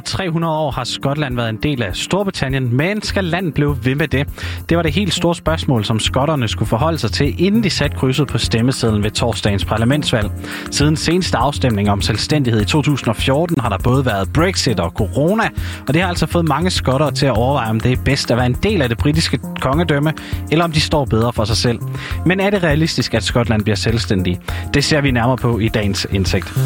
over 300 år har Skotland været en del af Storbritannien, men skal landet blive ved med det? Det var det helt store spørgsmål, som skotterne skulle forholde sig til, inden de satte krydset på stemmesedlen ved torsdagens parlamentsvalg. Siden seneste afstemning om selvstændighed i 2014 har der både været Brexit og corona, og det har altså fået mange skotter til at overveje, om det er bedst at være en del af det britiske kongedømme, eller om de står bedre for sig selv. Men er det realistisk, at Skotland bliver selvstændig? Det ser vi nærmere på i dagens indsigt.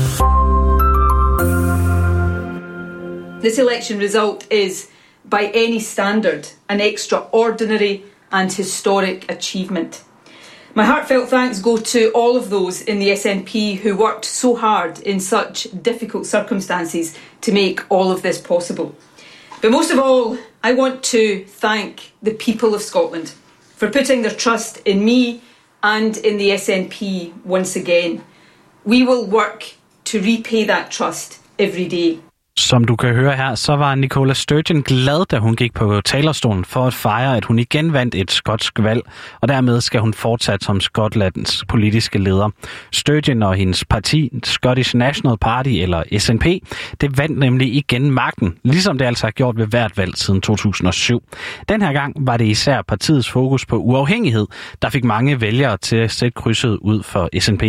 This election result is, by any standard, an extraordinary and historic achievement. My heartfelt thanks go to all of those in the SNP who worked so hard in such difficult circumstances to make all of this possible. But most of all, I want to thank the people of Scotland for putting their trust in me and in the SNP once again. We will work to repay that trust every day. Som du kan høre her, så var Nicola Sturgeon glad, da hun gik på talerstolen for at fejre, at hun igen vandt et skotsk valg, og dermed skal hun fortsat som Skotlands politiske leder. Sturgeon og hendes parti, Scottish National Party eller SNP, det vandt nemlig igen magten, ligesom det altså har gjort ved hvert valg siden 2007. Den her gang var det især partiets fokus på uafhængighed, der fik mange vælgere til at sætte krydset ud for SNP.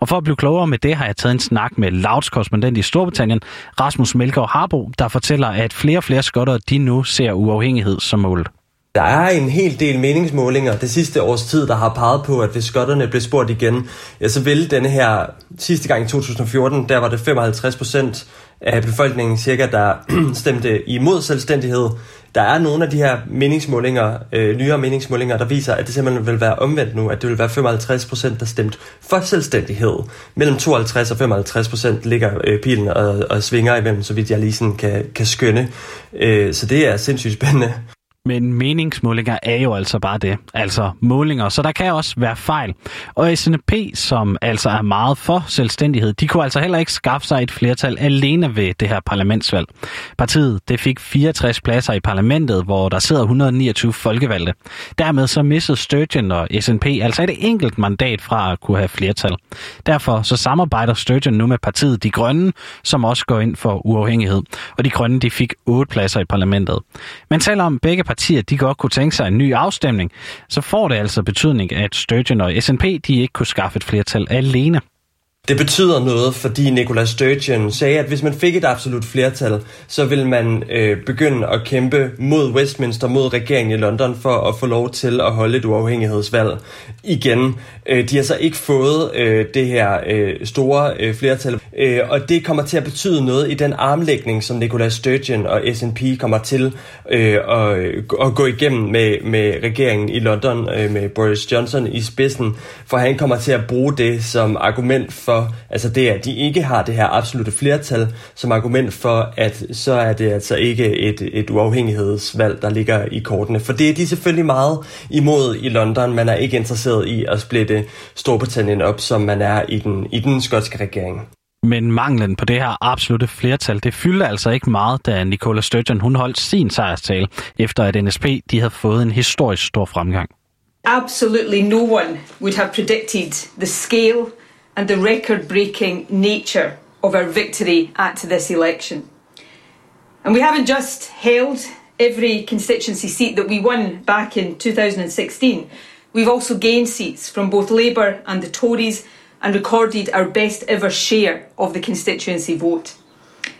Og for at blive klogere med det, har jeg taget en snak med Louds korrespondent i Storbritannien, Rasmus Mell Melgaard Harbo, der fortæller, at flere og flere skotter de nu ser uafhængighed som mål. Der er en hel del meningsmålinger det sidste års tid, der har peget på, at hvis skotterne blev spurgt igen, ja, så ville denne her sidste gang i 2014, der var det 55 procent af befolkningen cirka, der stemte imod selvstændighed. Der er nogle af de her meningsmålinger, øh, nyere meningsmålinger, der viser, at det simpelthen vil være omvendt nu, at det vil være 55 procent, der stemt for selvstændighed. Mellem 52 og 55 procent ligger øh, pilen og, og svinger imellem, så vidt jeg lige sådan kan, kan skønne. Øh, så det er sindssygt spændende. Men meningsmålinger er jo altså bare det, altså målinger, så der kan også være fejl. Og SNP, som altså er meget for selvstændighed, de kunne altså heller ikke skaffe sig et flertal alene ved det her parlamentsvalg. Partiet det fik 64 pladser i parlamentet, hvor der sidder 129 folkevalgte. Dermed så missede Sturgeon og SNP altså et enkelt mandat fra at kunne have flertal. Derfor så samarbejder Sturgeon nu med partiet De Grønne, som også går ind for uafhængighed. Og De Grønne de fik 8 pladser i parlamentet. Men selvom begge partier partier de godt kunne tænke sig en ny afstemning, så får det altså betydning, at Sturgeon og SNP de ikke kunne skaffe et flertal alene. Det betyder noget, fordi Nicola Sturgeon sagde, at hvis man fik et absolut flertal, så vil man øh, begynde at kæmpe mod Westminster, mod regeringen i London, for at få lov til at holde et uafhængighedsvalg igen. Øh, de har så ikke fået øh, det her øh, store øh, flertal, øh, og det kommer til at betyde noget i den armlægning, som Nicola Sturgeon og SNP kommer til øh, at, øh, at gå igennem med, med regeringen i London, øh, med Boris Johnson i spidsen, for han kommer til at bruge det som argument for for, altså det, at de ikke har det her absolute flertal som argument for, at så er det altså ikke et, et uafhængighedsvalg, der ligger i kortene. For det er de selvfølgelig meget imod i London. Man er ikke interesseret i at splitte Storbritannien op, som man er i den, i den skotske regering. Men manglen på det her absolute flertal, det fyldte altså ikke meget, da Nicola Sturgeon hun holdt sin sejrstale, efter at NSP de havde fået en historisk stor fremgang. Absolutely no one would have predicted the scale and the record breaking nature of our victory at this election. And we haven't just held every constituency seat that we won back in 2016, we've also gained seats from both Labour and the Tories and recorded our best ever share of the constituency vote.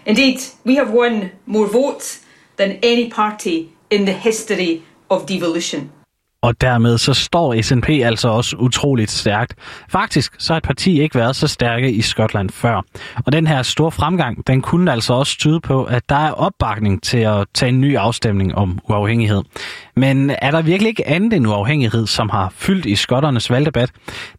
Indeed, we have won more votes than any party in the history of devolution. Og dermed så står SNP altså også utroligt stærkt. Faktisk så har et parti ikke været så stærke i Skotland før. Og den her store fremgang, den kunne altså også tyde på, at der er opbakning til at tage en ny afstemning om uafhængighed. Men er der virkelig ikke andet end uafhængighed, som har fyldt i skotternes valgdebat?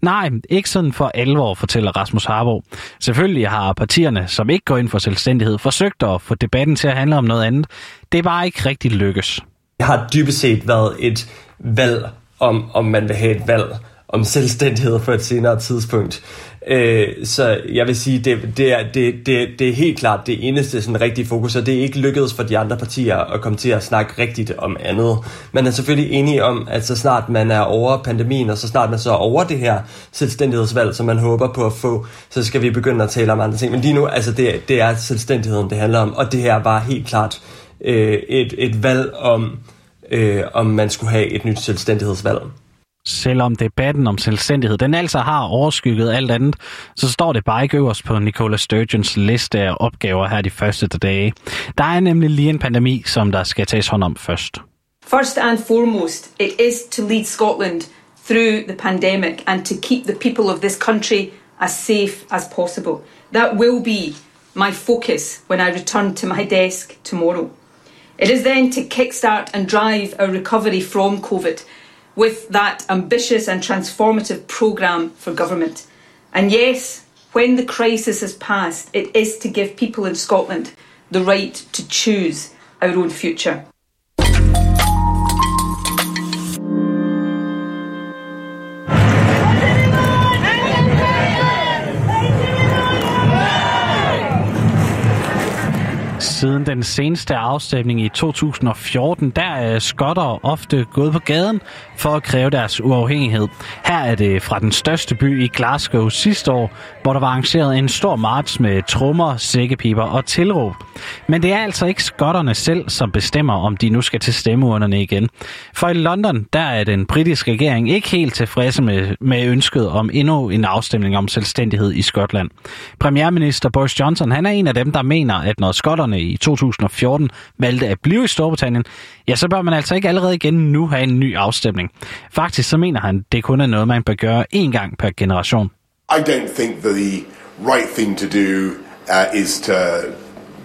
Nej, ikke sådan for alvor, fortæller Rasmus Harbo. Selvfølgelig har partierne, som ikke går ind for selvstændighed, forsøgt at få debatten til at handle om noget andet. Det er bare ikke rigtig lykkes. Det har dybest set været et valg om, om man vil have et valg om selvstændighed på et senere tidspunkt. Øh, så jeg vil sige, det, det, er, det, det, det er helt klart det eneste sådan rigtige fokus, og det er ikke lykkedes for de andre partier at komme til at snakke rigtigt om andet. Man er selvfølgelig enige om, at så snart man er over pandemien, og så snart man så er over det her selvstændighedsvalg, som man håber på at få, så skal vi begynde at tale om andre ting. Men lige nu, altså det, det er selvstændigheden, det handler om, og det her var helt klart øh, et, et valg om, øh, om man skulle have et nyt selvstændighedsvalg selvom debatten om selvstændighed, den altså har overskygget alt andet, så står det bare ikke øverst på Nicola Sturgeons liste af opgaver her de første dage. Der er nemlig lige en pandemi, som der skal tages hånd om først. First and foremost, it is to lead Scotland through the pandemic and to keep the people of this country as safe as possible. That will be my focus when I return to my desk tomorrow. It is then to kickstart and drive a recovery from COVID with that ambitious and transformative programme for government. And yes, when the crisis has passed, it is to give people in Scotland the right to choose our own future. Siden den seneste afstemning i 2014, der er skotter ofte gået på gaden for at kræve deres uafhængighed. Her er det fra den største by i Glasgow sidste år, hvor der var arrangeret en stor march med trommer, sækkepiber og tilråb. Men det er altså ikke skotterne selv, som bestemmer, om de nu skal til stemmeurnerne igen. For i London, der er den britiske regering ikke helt tilfredse med, med ønsket om endnu en afstemning om selvstændighed i Skotland. Premierminister Boris Johnson, han er en af dem, der mener, at når skotterne i 2014 valgte at blive i Storbritannien, ja, så bør man altså ikke allerede igen nu have en ny afstemning. Faktisk så mener han, det kun er noget, man bør gøre én gang per generation. I don't think the right thing to do uh, is to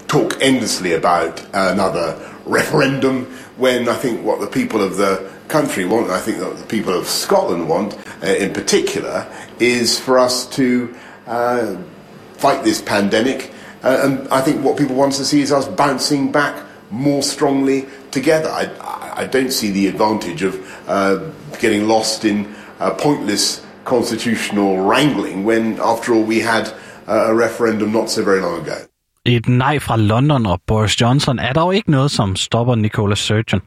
talk endlessly about another referendum when I think what the people of the country want, and I think that the people of Scotland want uh, in particular, is for us to uh, fight this pandemic Uh, and I think what people want to see is us bouncing back more strongly together. I, I don't see the advantage of uh, getting lost in pointless constitutional wrangling when, after all, we had uh, a referendum not so very long ago. Et nej fra London og Boris Johnson er dog ikke noget, som stopper Nicola Sturgeon.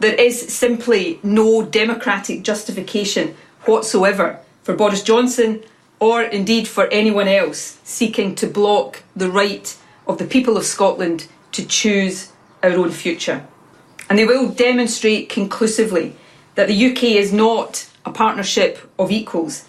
There is simply no democratic justification whatsoever for Boris Johnson or indeed for anyone else seeking to block the right of the people of Scotland to choose our own future. And they will demonstrate conclusively that the UK is not a partnership of equals,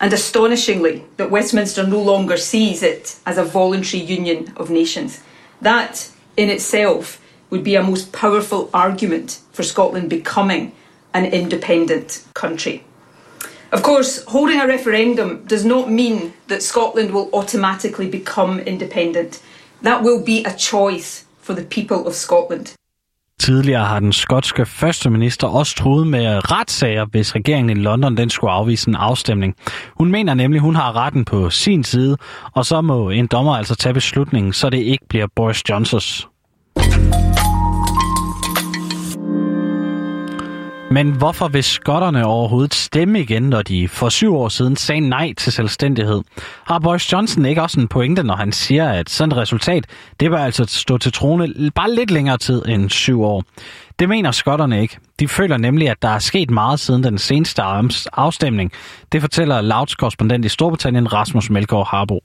and astonishingly, that Westminster no longer sees it as a voluntary union of nations. That in itself would be a most powerful argument for Scotland becoming an independent country. Of course, holding a referendum does not mean that Scotland will automatically become independent. That will be a choice for the people of Scotland. Tidligere har den skotske førsteminister også troet med retssager, hvis regeringen i London den skulle afvise en afstemning. Hun mener nemlig, hun har retten på sin side, og så må en dommer altså tage beslutningen, så det ikke bliver Boris Johnsons. Men hvorfor vil skotterne overhovedet stemme igen, når de for syv år siden sagde nej til selvstændighed? Har Boris Johnson ikke også en pointe, når han siger, at sådan et resultat, det bør altså stå til trone bare lidt længere tid end syv år? Det mener skotterne ikke. De føler nemlig, at der er sket meget siden den seneste afstemning. Det fortæller Louds korrespondent i Storbritannien, Rasmus Melgaard Harbo.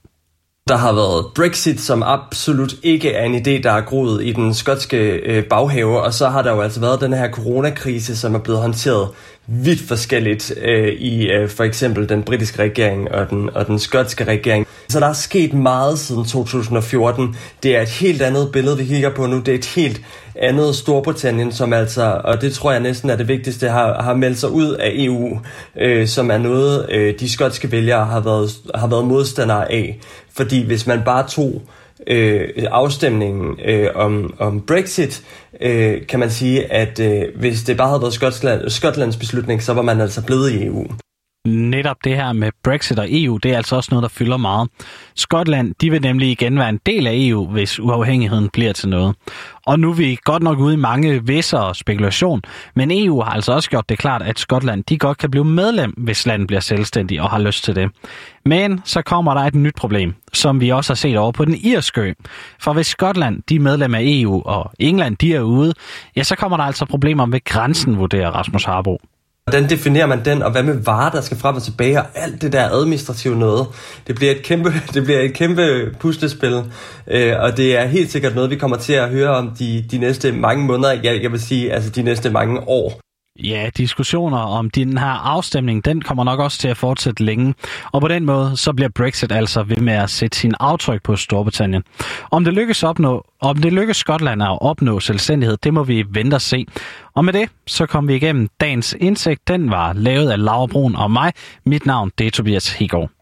Der har været Brexit, som absolut ikke er en idé, der er groet i den skotske øh, baghave, og så har der jo altså været den her coronakrise, som er blevet håndteret vidt forskelligt øh, i øh, for eksempel den britiske regering og den, og den skotske regering. Så der er sket meget siden 2014. Det er et helt andet billede, vi kigger på nu. Det er et helt andet Storbritannien, som altså, og det tror jeg næsten er det vigtigste, har, har meldt sig ud af EU, øh, som er noget, øh, de skotske vælgere har været, har været modstandere af. Fordi hvis man bare tog øh, afstemningen øh, om, om Brexit, øh, kan man sige, at øh, hvis det bare havde været Skotland, Skotlands beslutning, så var man altså blevet i EU netop det her med Brexit og EU, det er altså også noget, der fylder meget. Skotland, de vil nemlig igen være en del af EU, hvis uafhængigheden bliver til noget. Og nu er vi godt nok ude i mange visser og spekulation, men EU har altså også gjort det klart, at Skotland de godt kan blive medlem, hvis landet bliver selvstændig og har lyst til det. Men så kommer der et nyt problem, som vi også har set over på den irske For hvis Skotland de er medlem af EU, og England de er ude, ja, så kommer der altså problemer med grænsen, vurderer Rasmus Harbo. Hvordan definerer man den, og hvad med varer, der skal frem og tilbage, og alt det der administrative noget. Det bliver et kæmpe, det bliver et kæmpe puslespil, øh, og det er helt sikkert noget, vi kommer til at høre om de, de næste mange måneder, jeg, jeg vil sige, altså de næste mange år. Ja, diskussioner om den her afstemning, den kommer nok også til at fortsætte længe. Og på den måde, så bliver Brexit altså ved med at sætte sin aftryk på Storbritannien. Om det lykkes, opnå, om det lykkes Skotland at opnå selvstændighed, det må vi vente og se. Og med det, så kom vi igennem dagens indsigt. Den var lavet af Laura Brun og mig. Mit navn, det er Tobias Hegård.